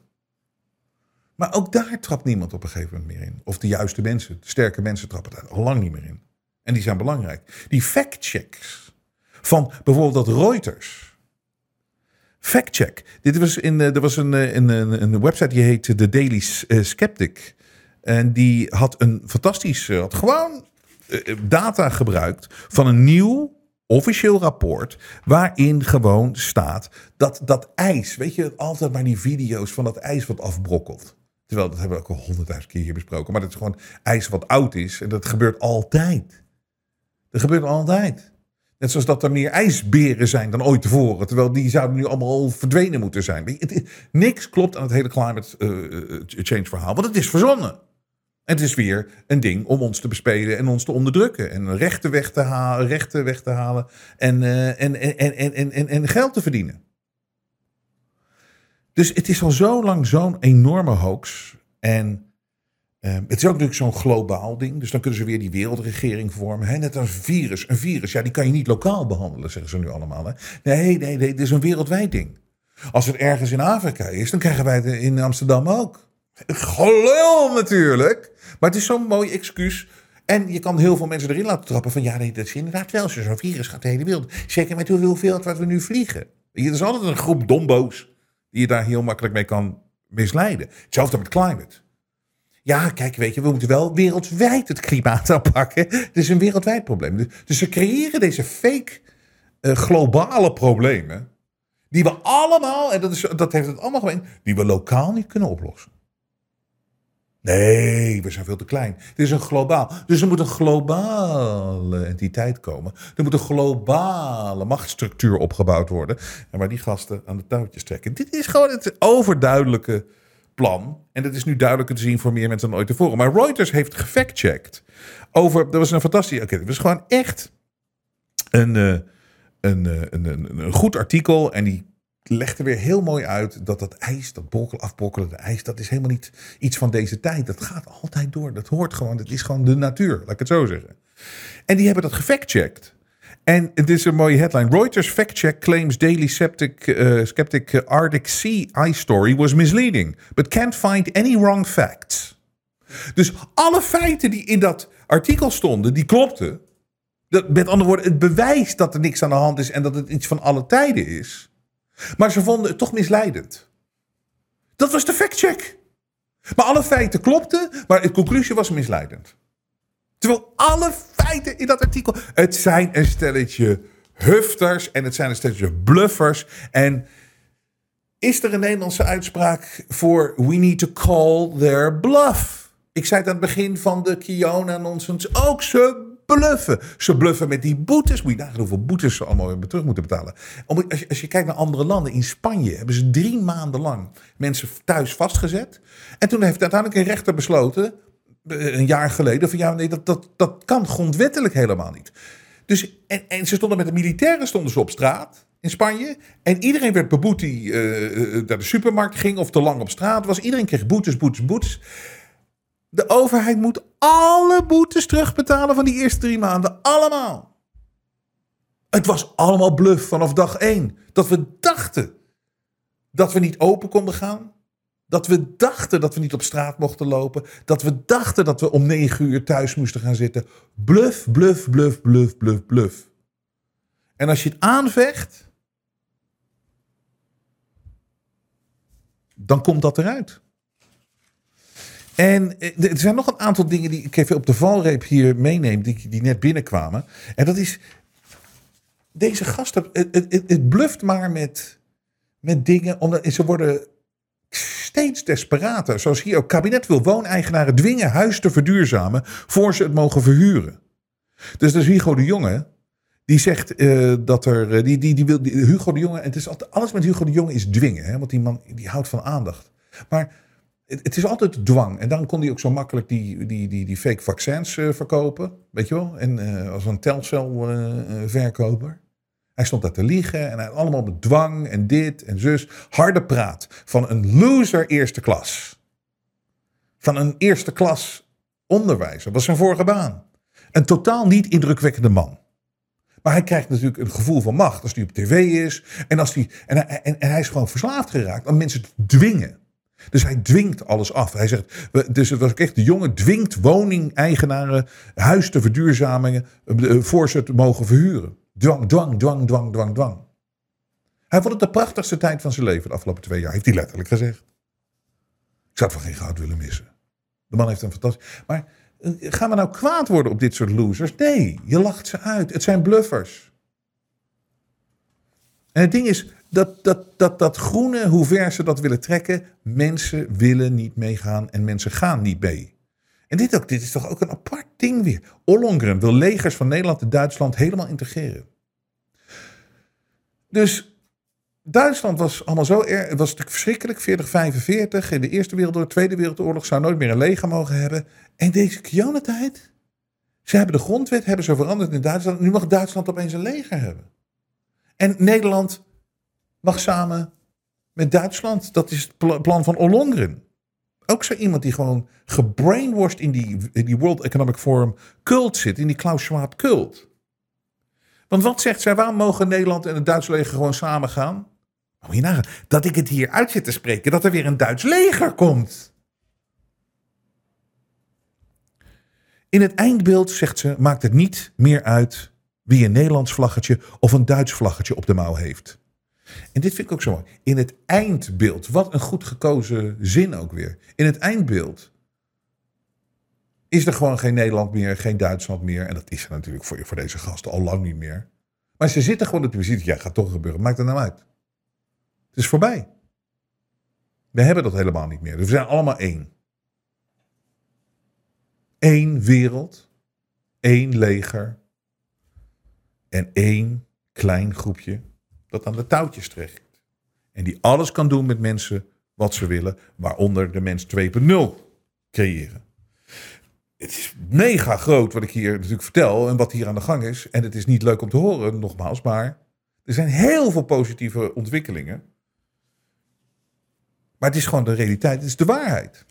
Maar ook daar trapt niemand op een gegeven moment meer in. Of de juiste mensen, de sterke mensen trappen daar al lang niet meer in. En die zijn belangrijk. Die fact-checks van bijvoorbeeld dat Reuters Factcheck. Dit was in, uh, er was een, uh, een, een, website die heette The Daily uh, Skeptic. En die had een fantastisch, had gewoon data gebruikt van een nieuw officieel rapport. Waarin gewoon staat dat dat ijs, weet je, altijd maar die video's van dat ijs wat afbrokkelt. Terwijl dat hebben we ook al honderdduizend keer hier besproken. Maar dat is gewoon ijs wat oud is. En dat gebeurt altijd. Dat gebeurt altijd. Net zoals dat er meer ijsberen zijn dan ooit tevoren. Terwijl die zouden nu allemaal verdwenen moeten zijn. Niks klopt aan het hele climate uh, change verhaal. Want het is verzonnen. En het is weer een ding om ons te bespelen en ons te onderdrukken. En rechten weg te halen, rechten weg te halen en, uh, en, en, en, en, en, en geld te verdienen. Dus het is al zo lang zo'n enorme hoax. En Ehm, het is ook natuurlijk zo'n globaal ding. Dus dan kunnen ze weer die wereldregering vormen. Hè? Net als een virus. Een virus, ja, die kan je niet lokaal behandelen, zeggen ze nu allemaal. Hè? Nee, nee, nee, dit is een wereldwijd ding. Als het ergens in Afrika is, dan krijgen wij het in Amsterdam ook. Gelul natuurlijk. Maar het is zo'n mooi excuus. En je kan heel veel mensen erin laten trappen van... ja, nee, dat is inderdaad wel zo. Zo'n virus gaat de hele wereld. Zeker met hoeveel wat we nu vliegen. Er is altijd een groep dombo's... die je daar heel makkelijk mee kan misleiden. Hetzelfde met climate. Ja, kijk, weet je, we moeten wel wereldwijd het klimaat aanpakken. Het is een wereldwijd probleem. Dus, dus ze creëren deze fake uh, globale problemen. Die we allemaal, en dat, is, dat heeft het allemaal gemeen, die we lokaal niet kunnen oplossen. Nee, we zijn veel te klein. Het is een globaal. Dus er moet een globale entiteit komen. Er moet een globale machtsstructuur opgebouwd worden. En waar die gasten aan de touwtjes trekken. Dit is gewoon het overduidelijke plan. En dat is nu duidelijker te zien voor meer mensen dan ooit tevoren. Maar Reuters heeft gefactcheckt over. Dat was een fantastische. Oké, okay, het was gewoon echt een, uh, een, uh, een, een, een, goed artikel. En die legde weer heel mooi uit dat dat ijs, dat brokkel, afbrokkelende ijs, dat is helemaal niet iets van deze tijd. Dat gaat altijd door. Dat hoort gewoon. Dat is gewoon de natuur, laat ik het zo zeggen. En die hebben dat gefactcheckt. En dit is een mooie headline. Reuters fact-check claims daily septic, uh, skeptic Arctic Sea ice story was misleading, but can't find any wrong facts. Dus alle feiten die in dat artikel stonden, die klopten. Dat, met andere woorden, het bewijs dat er niks aan de hand is en dat het iets van alle tijden is. Maar ze vonden het toch misleidend. Dat was de factcheck. Maar alle feiten klopten, maar de conclusie was misleidend. Terwijl alle feiten in dat artikel. Het zijn een stelletje hufters en het zijn een stelletje bluffers. En is er een Nederlandse uitspraak voor we need to call their bluff? Ik zei het aan het begin van de Kiona nonsense ook. Ze bluffen. Ze bluffen met die boetes. Moet je nagaan hoeveel boetes ze allemaal weer terug moeten betalen. Als je, als je kijkt naar andere landen. In Spanje hebben ze drie maanden lang mensen thuis vastgezet. En toen heeft uiteindelijk een rechter besloten. eh, Een jaar geleden. Van ja, nee, dat, dat, dat kan grondwettelijk helemaal niet. Dus, en, en ze stonden met de militairen stonden ze op straat in Spanje. En iedereen werd beboet die eh, eh, naar de supermarkt ging of te lang op straat was. Iedereen kreeg boetes, boetes, boetes. De overheid moet alle boetes terugbetalen van die eerste drie maanden. Allemaal. Het was allemaal bluff vanaf dag één. Dat we dachten dat we niet open konden gaan. Dat we dachten dat we niet op straat mochten lopen. Dat we dachten dat we om negen uur thuis moesten gaan zitten. Bluff, bluff, bluff, bluff, bluff, bluff. En als je het aanvecht, dan komt dat eruit. En eh, er zijn nog een aantal dingen die ik even op de valreep hier meeneem, die, die net binnenkwamen. En dat is, deze gasten, het, het, het, bluft maar met, met dingen, omdat ze worden steeds desperater. Zoals hier ook, kabinet wil wooneigenaren dwingen huis te verduurzamen voor ze het mogen verhuren. Dus dat is Hugo de Jonge, die zegt eh, dat er, eh, die, die, die wil, die- Hugo de Jonge, en het is altijd, alles met Hugo de Jonge is dwingen, hè, want die man die houdt van aandacht. Maar het, is altijd dwang. En dan kon hij ook zo makkelijk die, die, die, die fake vaccins eh, verkopen, weet je wel, en eh, als een telcelverkoper. Hij stond daar te liegen en hij allemaal met dwang en dit en zus. Harde praat van een loser eerste klas. Van een eerste klas onderwijzer. Dat was zijn vorige baan. Een totaal niet indrukwekkende man. Maar hij krijgt natuurlijk een gevoel van macht als hij op tv is. En, als hij, en, hij, en, en hij is gewoon verslaafd geraakt aan mensen te dwingen. Dus hij dwingt alles af. Hij zegt, dus het was echt de jongen dwingt woningeigenaren huis te verduurzamingen eh, voor ze het mogen verhuren. Dwang, dwang, dwang, dwang, dwang, dwang. Hij vond het de prachtigste tijd van zijn leven de afgelopen twee jaar, heeft hij letterlijk gezegd. Ik zou het van geen goud willen missen. De man heeft een fantastisch. Maar eh, gaan we nou kwaad worden op dit soort losers? Nee, je lacht ze uit. Het zijn bluffers. En het ding is, dat, dat, dat, dat groene, hoe ver ze dat willen trekken, mensen willen niet meegaan en mensen gaan niet mee. En dit, ook, dit is toch ook een apart ding weer. Ollongren wil legers van Nederland en Duitsland helemaal integreren. Dus Duitsland was allemaal zo erg. Was natuurlijk verschrikkelijk. 40, 45. In de Eerste Wereldoorlog, Tweede Wereldoorlog zou nooit meer een leger mogen hebben. En deze Kionentijd. Ze hebben de grondwet hebben ze veranderd in Duitsland. Nu mag Duitsland opeens een leger hebben. En Nederland mag samen met Duitsland. Dat is het pla- plan van Ollongren. Ook zo iemand die gewoon gebrainwashed in die, die World Economic Forum cult zit. In die Klaus Schwab cult. Want wat zegt zij? Waarom mogen Nederland en het Duits leger gewoon samen gaan? Moet je nagaan. Dat ik het hier uit zit te spreken. Dat er weer een Duits leger komt. In het eindbeeld, zegt ze, maakt het niet meer uit wie een Nederlands vlaggetje of een Duits vlaggetje op de mouw heeft. En dit vind ik ook zo mooi. In het eindbeeld, wat een goed gekozen zin ook weer. In het eindbeeld is er gewoon geen Nederland meer, geen Duitsland meer. En dat is er natuurlijk voor, voor deze gasten al lang niet meer. Maar ze zitten gewoon op de. Ja, gaat toch gebeuren. Maakt het nou uit. Het is voorbij. We hebben dat helemaal niet meer. Dus we zijn allemaal één. Eén wereld. één leger. En één klein groepje dat aan de touwtjes trekt. En die alles kan doen met mensen wat ze willen. Waaronder de mens 2.0 creëren. Het is mega groot wat ik hier natuurlijk vertel en wat hier aan de gang is. En het is niet leuk om te horen, nogmaals, maar er zijn heel veel positieve ontwikkelingen. Maar het is gewoon de realiteit, het is de waarheid.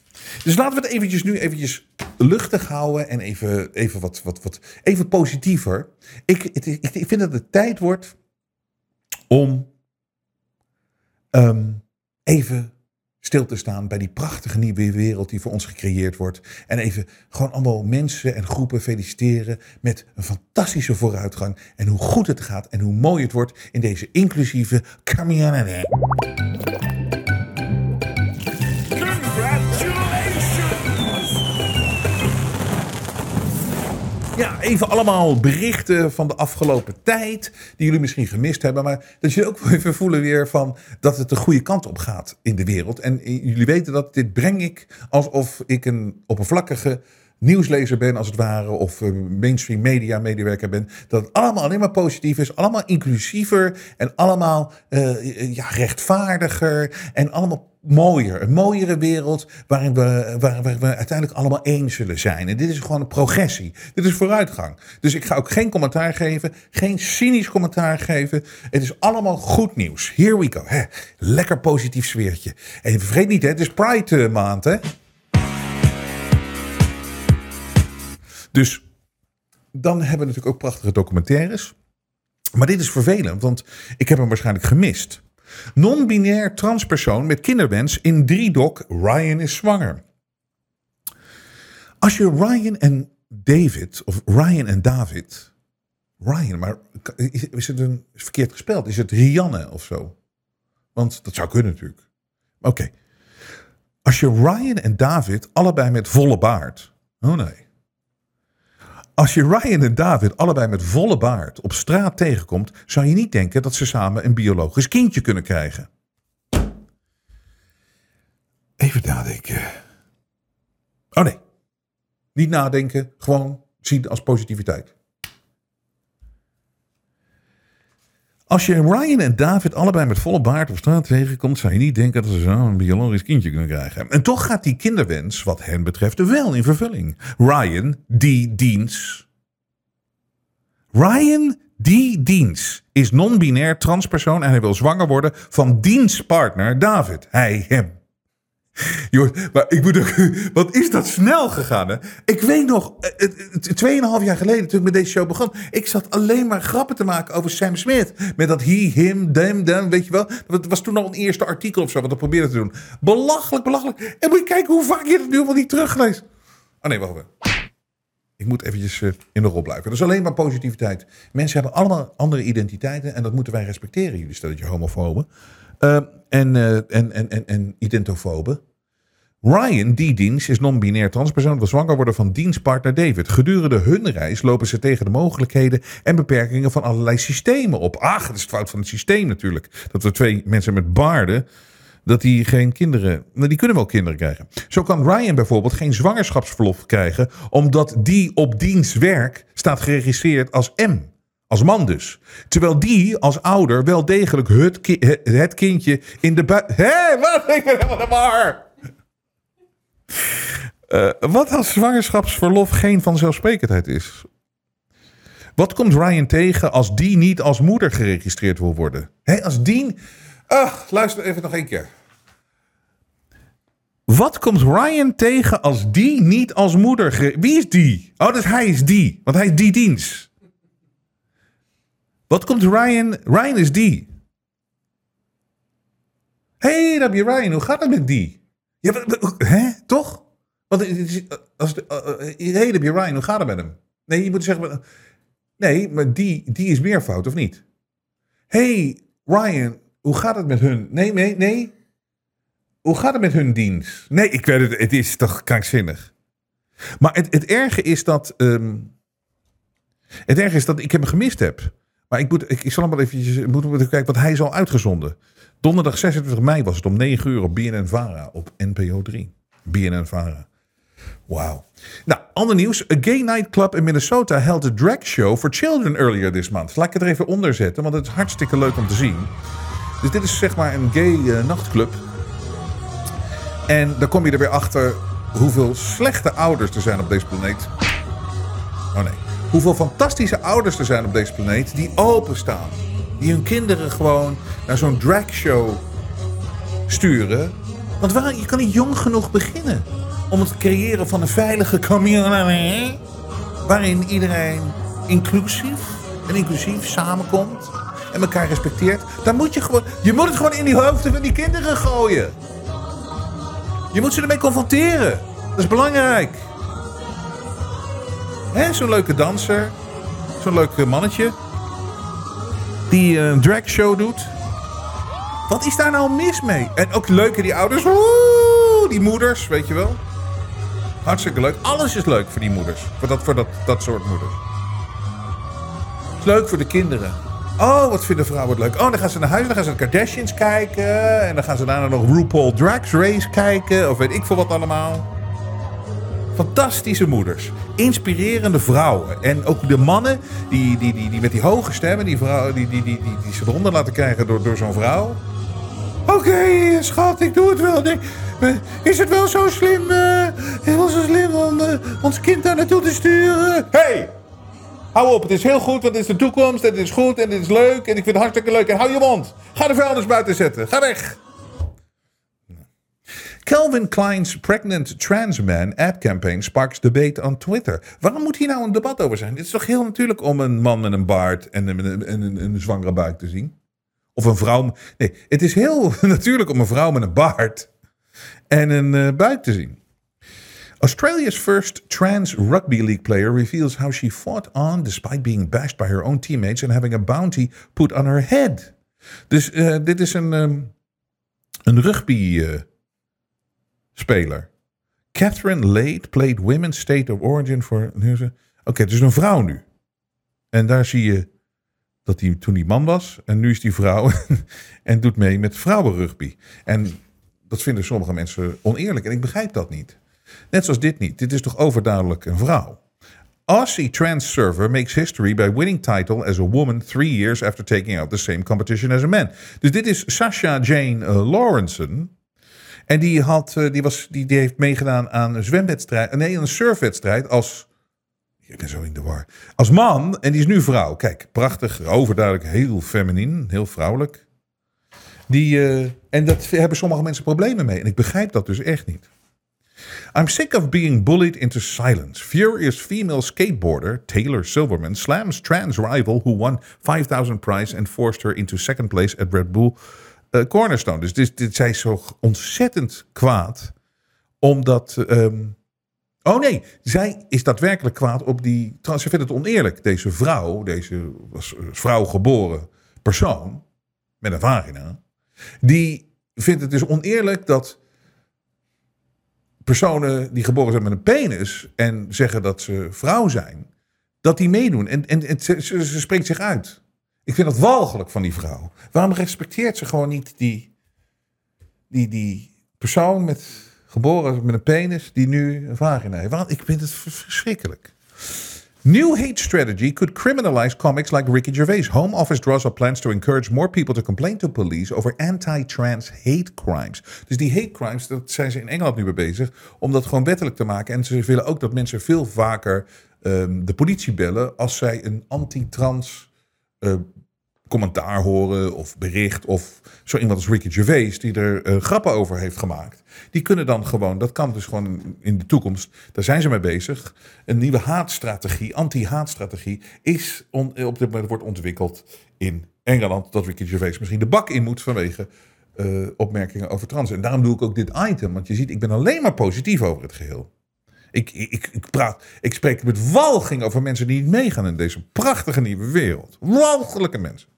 Dus laten we het eventjes nu eventjes luchtig houden en even, even wat, wat, wat even positiever. Ik, het, ik, ik vind dat het tijd wordt om ehm, even stil te staan bij die prachtige nieuwe wereld die voor ons gecreëerd wordt. En even gewoon allemaal mensen en groepen feliciteren met een fantastische vooruitgang. En hoe goed het gaat en hoe mooi het wordt in deze inclusieve community. Ja, even allemaal berichten van de afgelopen tijd. Die jullie misschien gemist hebben. Maar dat jullie ook even voelen weer van dat het de goede kant op gaat in de wereld. En jullie weten dat dit breng ik alsof ik een oppervlakkige nieuwslezer ben, als het ware, of mainstream media medewerker ben, dat het allemaal alleen maar positief is, allemaal inclusiever en allemaal uh, ja, rechtvaardiger en allemaal mooier. Een mooiere wereld waarin we, waar, we uiteindelijk allemaal één zullen zijn. En dit is gewoon een progressie. Dit is vooruitgang. Dus ik ga ook geen commentaar geven, geen cynisch commentaar geven. Het is allemaal goed nieuws. Here we go. Hè. Lekker positief sfeertje. En vergeet niet, hè, het is Pride maand, hè? Dus dan hebben we natuurlijk ook prachtige documentaires. Maar dit is vervelend, want ik heb hem waarschijnlijk gemist. Non-binair transpersoon met kinderwens in drie-dok Ryan is zwanger. Als je Ryan en David, of Ryan en David. Ryan, maar is het een verkeerd gespeld? Is het Rianne of zo? Want dat zou kunnen natuurlijk. Oké. Als je Ryan en David allebei met volle baard. Oh nee. Als je Ryan en David allebei met volle baard op straat tegenkomt, zou je niet denken dat ze samen een biologisch kindje kunnen krijgen. Even nadenken. Oh nee. Niet nadenken, gewoon zien als positiviteit. Als je Ryan en David allebei met volle baard op straat tegenkomt, zou je niet denken dat ze zo een biologisch kindje kunnen krijgen. En toch gaat die kinderwens, wat hen betreft, wel in vervulling. Ryan, die Diens. Ryan, die Diens is non-binair transpersoon en hij wil zwanger worden van Diens partner David. Hij, hem. Maar ik ook, wat is dat snel gegaan, hè? Ik weet nog, eh, tweeënhalf jaar geleden toen ik met deze show begon, ik zat alleen maar grappen te maken over Sam Smith. Met dat he, him, them, them, weet je wel. Dat was toen al een eerste artikel of zo, wat ik probeerde te doen. Belachelijk, belachelijk. En moet je kijken hoe vaak je het nu al niet teruggelezen. Oh nee, wacht even. Ik moet eventjes eh, in de rol blijven. Dat is alleen maar positiviteit. Mensen hebben allemaal andere identiteiten en dat moeten wij respecteren. Jullie stellen je homofoben. Uh, en, uh, en, en, en, en identofoben. Ryan, die dienst, is non-binair transpersoon, wil zwanger worden van dienstpartner David. Gedurende hun reis lopen ze tegen de mogelijkheden en beperkingen van allerlei systemen op. Ach, dat is het fout van het systeem natuurlijk. Dat we twee mensen met baarden, dat die geen kinderen, nou, die kunnen wel kinderen krijgen. Zo kan Ryan bijvoorbeeld geen zwangerschapsverlof krijgen, omdat die op dienstwerk staat geregistreerd als M. Als man dus. Terwijl die als ouder wel degelijk het, het kindje in de buik... Hé, wat? Ik ben helemaal de. Uh, wat als zwangerschapsverlof geen vanzelfsprekendheid is? Wat komt Ryan tegen als die niet als moeder geregistreerd wil worden? Hé, als die... Ach, luister even nog één keer. Wat komt Ryan tegen als die niet als moeder... Wie is die? Oh, dus hij is die. Want hij is die dienst. Wat komt Ryan... Ryan is die. Hé, hey, daar heb je Ryan. Hoe gaat het met die? Ja, hè? Toch? Want als de, uh, hey, heb je Ryan, hoe gaat het met hem? Nee, je moet zeggen... Nee, maar die, die is meervoud, of niet? hey, Ryan, hoe gaat het met hun? Nee, nee, nee. Hoe gaat het met hun dienst? Nee, ik weet het, het is toch krankzinnig. Maar het, het erge is dat... Um, het erge is dat ik hem gemist heb. Maar ik, moet, ik, zal hem wel eventjes moeten kijken, want hij is al uitgezonden. Donderdag 26 mei was het om 9 uur op BNN-VARA op NPO 3. BNN-VARA. Wauw. Nou, ander nieuws. A gay nightclub in Minnesota held a drag show for children earlier this month. Laat ik het er even onder zetten, want het is hartstikke leuk om te zien. Dus dit is zeg maar een gay uh, nachtclub. En dan kom je er weer achter hoeveel slechte ouders er zijn op deze planeet. Oh nee. Hoeveel fantastische ouders er zijn op deze planeet die openstaan. Die hun kinderen gewoon naar zo'n dragshow sturen. Want waar, je kan niet jong genoeg beginnen om het creëren van een veilige community. Waarin iedereen inclusief en inclusief samenkomt en elkaar respecteert. Dan moet je gewoon, je moet het gewoon in die hoofden van die kinderen gooien. Je moet ze ermee confronteren. Dat is belangrijk. Zo'n leuke danser. Zo'n leuk mannetje. Die een dragshow doet. Wat is daar nou mis mee? En ook leuke die ouders. Woe, die moeders, weet je wel. Hartstikke leuk. Alles is leuk voor die moeders. Voor dat, voor dat, dat soort moeders. Leuk voor de kinderen. Oh, wat vinden vrouwen het leuk. Oh, dan gaan ze naar huis, dan gaan ze de Kardashians kijken. En dan gaan ze daarna nog RuPaul Drag Race kijken. Of weet ik veel wat allemaal. Fantastische moeders. Inspirerende vrouwen. En ook de mannen die, die, die, die met die hoge stemmen, die, vrouw, die, die, die, die, die ze eronder laten krijgen door, door zo'n vrouw. Oké, schat, ik doe het wel. Nee, is het wel zo slim, eh, is het wel zo slim om eh, ons kind daar naartoe te sturen? Hey, hou op, het is heel goed, want het is de toekomst en het is goed en het is leuk en ik vind het hartstikke leuk. En hou je mond. Ga de vuilnis buiten zetten. Ga weg. Calvin Klein's Pregnant Trans Man ad campaign sparks debate on Twitter. Waarom moet hier nou een debat over zijn? Dit is toch heel natuurlijk om een man met een baard en een, een, een, een zwangere buik te zien? Of een vrouw. Nee, het is heel natuurlijk om een vrouw met een baard en een eh, buik te zien. Australia's first trans rugby league player reveals how she fought on despite being bashed by her own teammates and having a bounty put on her head. Dus eh, dit is een, ehm, een rugby eh, speler. Catherine Lade played women's state of origin voor. Oké, het is een vrouw nu. En daar zie je dat hij toen die man was. En nu is die vrouw. en doet mee met vrouwenrugby. En dat vinden sommige mensen oneerlijk. En ik begrijp dat niet. Net zoals dit niet. Dit is toch overduidelijk een vrouw. Aussie trans server makes history by winning title as a woman three years after taking out the same competition as a man. Dus dit is Sasha Jane uh, Lawrenson. En die, had, uh, die, was, die, die heeft meegedaan aan een zwemwedstrijd. Nee, een surfwedstrijd als. Ik ben zo in de war. Als man en die is nu vrouw. Kijk, prachtig, overduidelijk, heel feminien, heel vrouwelijk. Die, uh, en dat hebben sommige mensen problemen mee. En ik begrijp dat dus echt niet. I'm sick of being bullied into silence. Furious female skateboarder Taylor Silverman slams trans rival who won 5000 prize and forced her into second place at Red Bull uh, Cornerstone. Dus dit, dit, zij is zo ontzettend kwaad. Omdat. Um, oh nee, zij is daadwerkelijk kwaad op die. Ze vindt het oneerlijk. Deze vrouw, deze was vrouw geboren persoon. Met een vagina. Die vindt het dus oneerlijk dat personen die geboren zijn met een penis en zeggen dat ze vrouw zijn, dat die meedoen. En, en, en ze, ze, ze, spreekt zich uit. Ik vind dat walgelijk van die vrouw. Waarom respecteert ze gewoon niet die, die, die persoon met geboren met een penis die nu een vagina heeft? Want ik vind het verschrikkelijk. New hate strategy could criminalize comics like Ricky Gervais. Home Office draws up plans to encourage more people to complain to police over anti-trans hate crimes. Dus die hate crimes, dat zijn ze in Engeland nu mee bezig, om dat gewoon wettelijk te maken. En ze willen ook dat mensen veel vaker um, de politie bellen als zij een anti-trans uh, commentaar horen of bericht of zo iemand als Ricky Gervais die er uh, grappen over heeft gemaakt. Die kunnen dan gewoon, dat kan dus gewoon in de toekomst, daar zijn ze mee bezig. Een nieuwe haatstrategie, anti-haatstrategie is op dit moment wordt ontwikkeld in Engeland dat Ricky Gervais misschien de bak in moet vanwege uh, opmerkingen over trans. En daarom doe ik ook dit item, want je ziet, ik ben alleen maar positief over het geheel. Ik, ik, ik, praat, ik spreek met walging over mensen die niet meegaan in deze prachtige nieuwe wereld. Walgelijke mensen.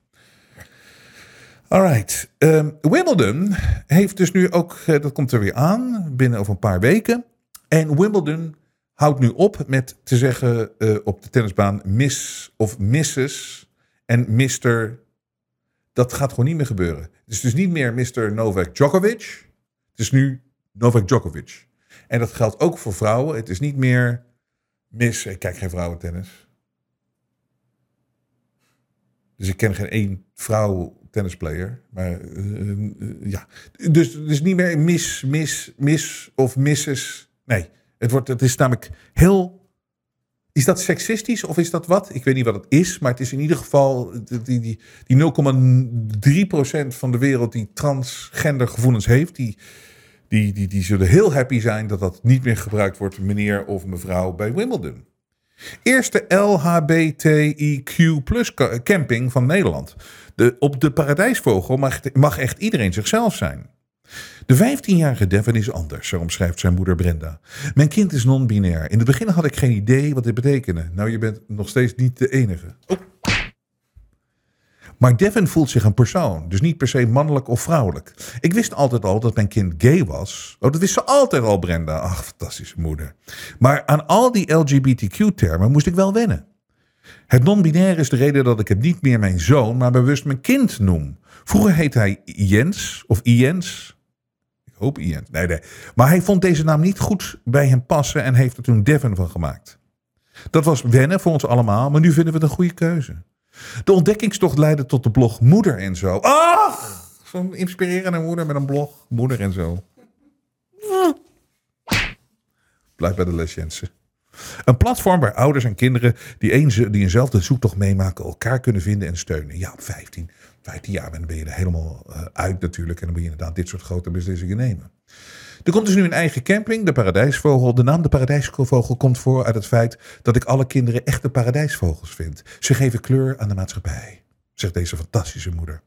Alright. Um, Wimbledon heeft dus nu ook, uh, dat komt er weer aan, binnen over een paar weken. En Wimbledon houdt nu op met te zeggen uh, op de tennisbaan miss of misses en Mr. Dat gaat gewoon niet meer gebeuren. Het is dus niet meer Mr. Novak Djokovic. Het is nu Novak Djokovic. En dat geldt ook voor vrouwen. Het is niet meer Miss. Ik kijk geen vrouwentennis. Dus ik ken geen één vrouw tennisplayer. Maar uh, uh, ja. Dus is niet meer mis, mis, mis of misses. Nee, het, wordt, het is namelijk heel. Is dat seksistisch of is dat wat? Ik weet niet wat het is, maar het is in ieder geval die, die, die 0,3% van de wereld die transgender gevoelens heeft. Die, die, die, die zullen heel happy zijn dat dat niet meer gebruikt wordt, meneer of mevrouw, bij Wimbledon. Eerste LHBTIQ plus camping van Nederland. De, op de Paradijsvogel mag, mag echt iedereen zichzelf zijn. De 15-jarige Devin is anders, zo omschrijft zijn moeder Brenda. Mijn kind is non-binair. In het begin had ik geen idee wat dit betekende. Nou, je bent nog steeds niet de enige. Oh. Maar Devin voelt zich een persoon, dus niet per se mannelijk of vrouwelijk. Ik wist altijd al dat mijn kind gay was. Oh, dat wist ze altijd al, Brenda. Ach, fantastische moeder. Maar aan al die LGBTQ-termen moest ik wel wennen. Het non-binair is de reden dat ik het niet meer mijn zoon, maar bewust mijn kind noem. Vroeger heette hij Jens of Jens. Ik hoop Jens. Nee, nee. Maar hij vond deze naam niet goed bij hem passen en heeft er toen Devin van gemaakt. Dat was wennen voor ons allemaal, maar nu vinden we het een goede keuze. De ontdekkingstocht leidde tot de blog Moeder en Zo. Ach, zo'n inspirerende moeder met een blog. Moeder en Zo. Blijf bij de les, Jensen. Een platform waar ouders en kinderen die, een, die eenzelfde zoektocht meemaken elkaar kunnen vinden en steunen. Ja, op 15, 15 jaar dan ben je er helemaal eh, uit natuurlijk. En dan moet je inderdaad dit soort grote beslissingen nemen. Er komt dus nu een eigen camping, de Paradijsvogel. De naam de Paradijsvogel komt voor uit het feit dat ik alle kinderen echte paradijsvogels vind. Ze geven kleur aan de maatschappij zegt deze fantastische moeder.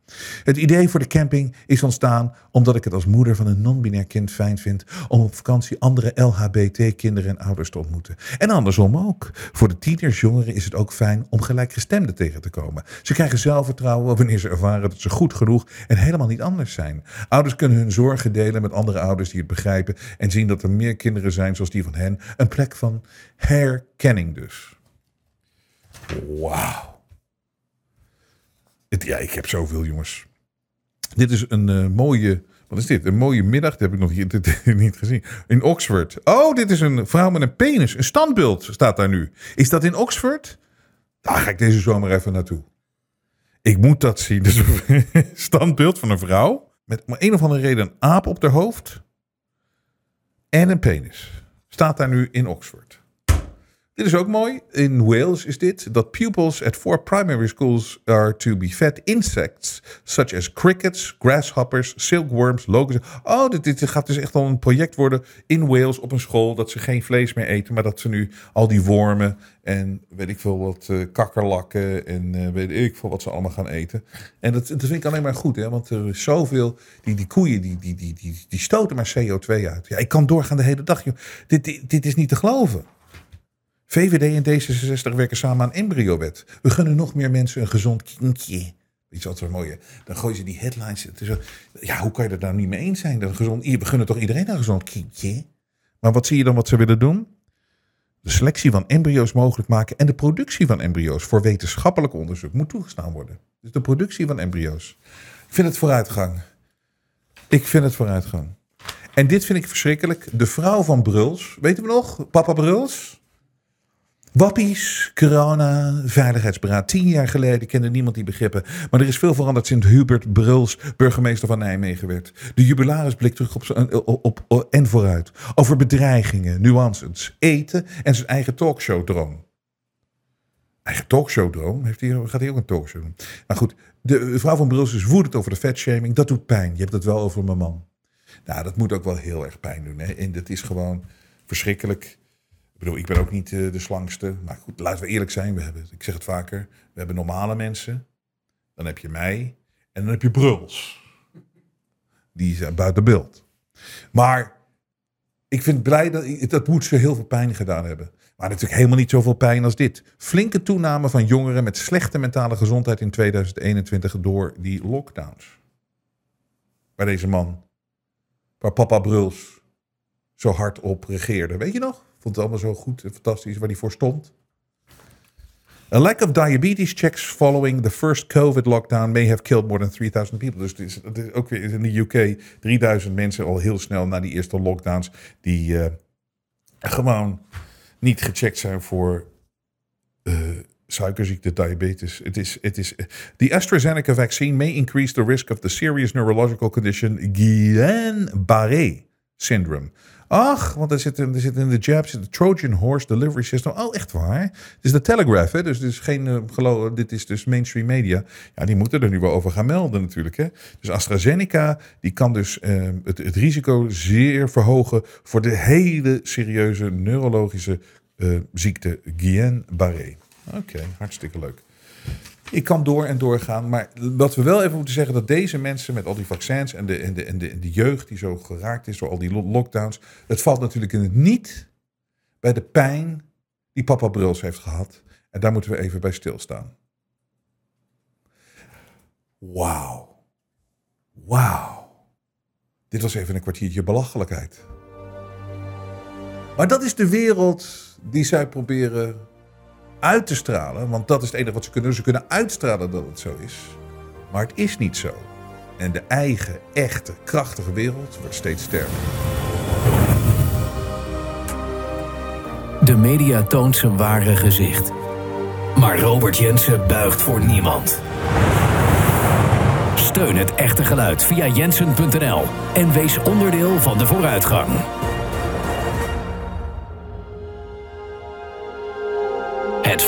Het idee voor de camping is ontstaan omdat ik het als moeder van een non-binair kind fijn vind om op vakantie andere LHBT-kinderen en ouders te ontmoeten. En andersom ook. Voor de tieners, jongeren is het ook fijn om gelijkgestemden tegen te komen. Ze krijgen zelfvertrouwen wanneer ze ervaren dat ze goed genoeg en helemaal niet anders zijn. Ouders kunnen hun zorgen delen met andere ouders die het begrijpen en zien dat er meer kinderen zijn zoals die van hen. Een plek van herkenning dus. Wauw. Ja, ik heb zoveel, jongens. Dit is een eh, mooie. Wat is dit? Een mooie middag. Dat heb ik nog hier, niet gezien. In Oxford. Oh, dit is een vrouw met een penis. Een standbeeld staat daar nu. Is dat in Oxford? Daar ga ik deze zomer even naartoe. Ik moet dat zien. Dus een standbeeld van een vrouw. Met om een of andere reden een aap op haar hoofd. En een penis. Staat daar nu in Oxford. Dit is ook mooi. In Wales is dit. Dat pupils at four primary schools are to be fed insects. Such as crickets, grasshoppers, silkworms, locusts. Oh, dit, dit gaat dus echt al een project worden in Wales op een school. Dat ze geen vlees meer eten. Maar dat ze nu al die wormen en weet ik veel wat uh, kakkerlakken. En uh, weet ik veel wat ze allemaal gaan eten. En dat, dat vind ik alleen maar goed. Hè? Want er is zoveel. Die, die koeien die, die, die, die, die stoten maar CO2 uit. Ja, ik kan doorgaan de hele dag. Dit, dit, dit is niet te geloven. VVD en D66 werken samen aan embryowet. We gunnen nog meer mensen een gezond kindje. Iets wat zo mooi. Dan gooien ze die headlines. Het is ja, hoe kan je er nou niet mee eens zijn? Dat gezond, we gunnen toch iedereen een gezond kindje? Maar wat zie je dan wat ze willen doen? De selectie van embryo's mogelijk maken en de productie van embryo's voor wetenschappelijk onderzoek moet toegestaan worden. Dus de productie van embryo's. Ik vind het vooruitgang. Ik vind het vooruitgang. En dit vind ik verschrikkelijk. De vrouw van Bruls, weten we nog? Papa Bruls? Wappies, corona, veiligheidsberaad. Tien jaar geleden kende niemand die begrippen. Maar er is veel veranderd sinds Hubert Bruls burgemeester van Nijmegen werd. De jubilaris blikt terug op, op, en vooruit. Over bedreigingen, nuances, eten en zijn eigen talkshow-droom. Eigen talkshow-droom? Heeft hij, gaat hij ook een talkshow doen? Maar goed, de vrouw van Bruls is woedend over de vetshaming. Dat doet pijn. Je hebt het wel over mijn man. Nou, dat moet ook wel heel erg pijn doen. Hè? En dat is gewoon verschrikkelijk bedoel, ik ben ook niet uh, de slangste. Maar goed, laten we eerlijk zijn. We hebben, ik zeg het vaker, we hebben normale mensen. Dan heb je mij. En dan heb je Bruls. Die zijn buiten beeld. Maar ik vind blij dat dat moet ze heel veel pijn gedaan hebben. Maar natuurlijk helemaal niet zoveel pijn als dit. Flinke toename van jongeren met slechte mentale gezondheid in 2021 door die lockdowns. Bij deze man, waar papa Bruls zo hard op regeerde. Weet je nog? Vond het allemaal zo goed en fantastisch waar hij voor stond. A lack of diabetes checks following the first COVID lockdown may have killed more than 3000 people. Dus het is, ook weer in de UK 3000 mensen al heel snel na die eerste lockdowns die uh, gewoon niet gecheckt zijn voor uh, suikerziekte, diabetes. Het is, het is, the AstraZeneca vaccine may increase the risk of the serious neurological condition Guillain-Barré syndrome. Ach, want er zit, er zit in de jab de Trojan Horse Delivery System. Oh, echt waar? Het is de Telegraph, hè? dus dit is geen geloof, dit is dus mainstream media. Ja, die moeten er nu wel over gaan melden natuurlijk. Hè? Dus AstraZeneca, die kan dus uh, het, het, risico zeer verhogen voor de hele serieuze neurologische uh, ziekte Guillain-Barré. Oké, hartstikke leuk. Ik kan door en doorgaan. Maar wat we wel even moeten zeggen, dat deze mensen met al die vaccins en de, en de, en de, en de jeugd die zo geraakt is door al die lo- lockdowns. Het valt natuurlijk in het niet bij de pijn die papa Bruls heeft gehad. En daar moeten we even bij stilstaan. Wauw. Wauw. Dit was even een kwartiertje belachelijkheid. Maar dat is de wereld die zij proberen uit te stralen. Want dat is het enige wat ze kunnen doen. Ze kunnen uitstralen dat het zo is. Maar het is niet zo. En de eigen, echte, krachtige wereld wordt steeds sterker. De media toont zijn ware gezicht. Maar Robert Jensen buigt voor niemand. Steun het echte geluid via jensen.nl en wees onderdeel van de vooruitgang.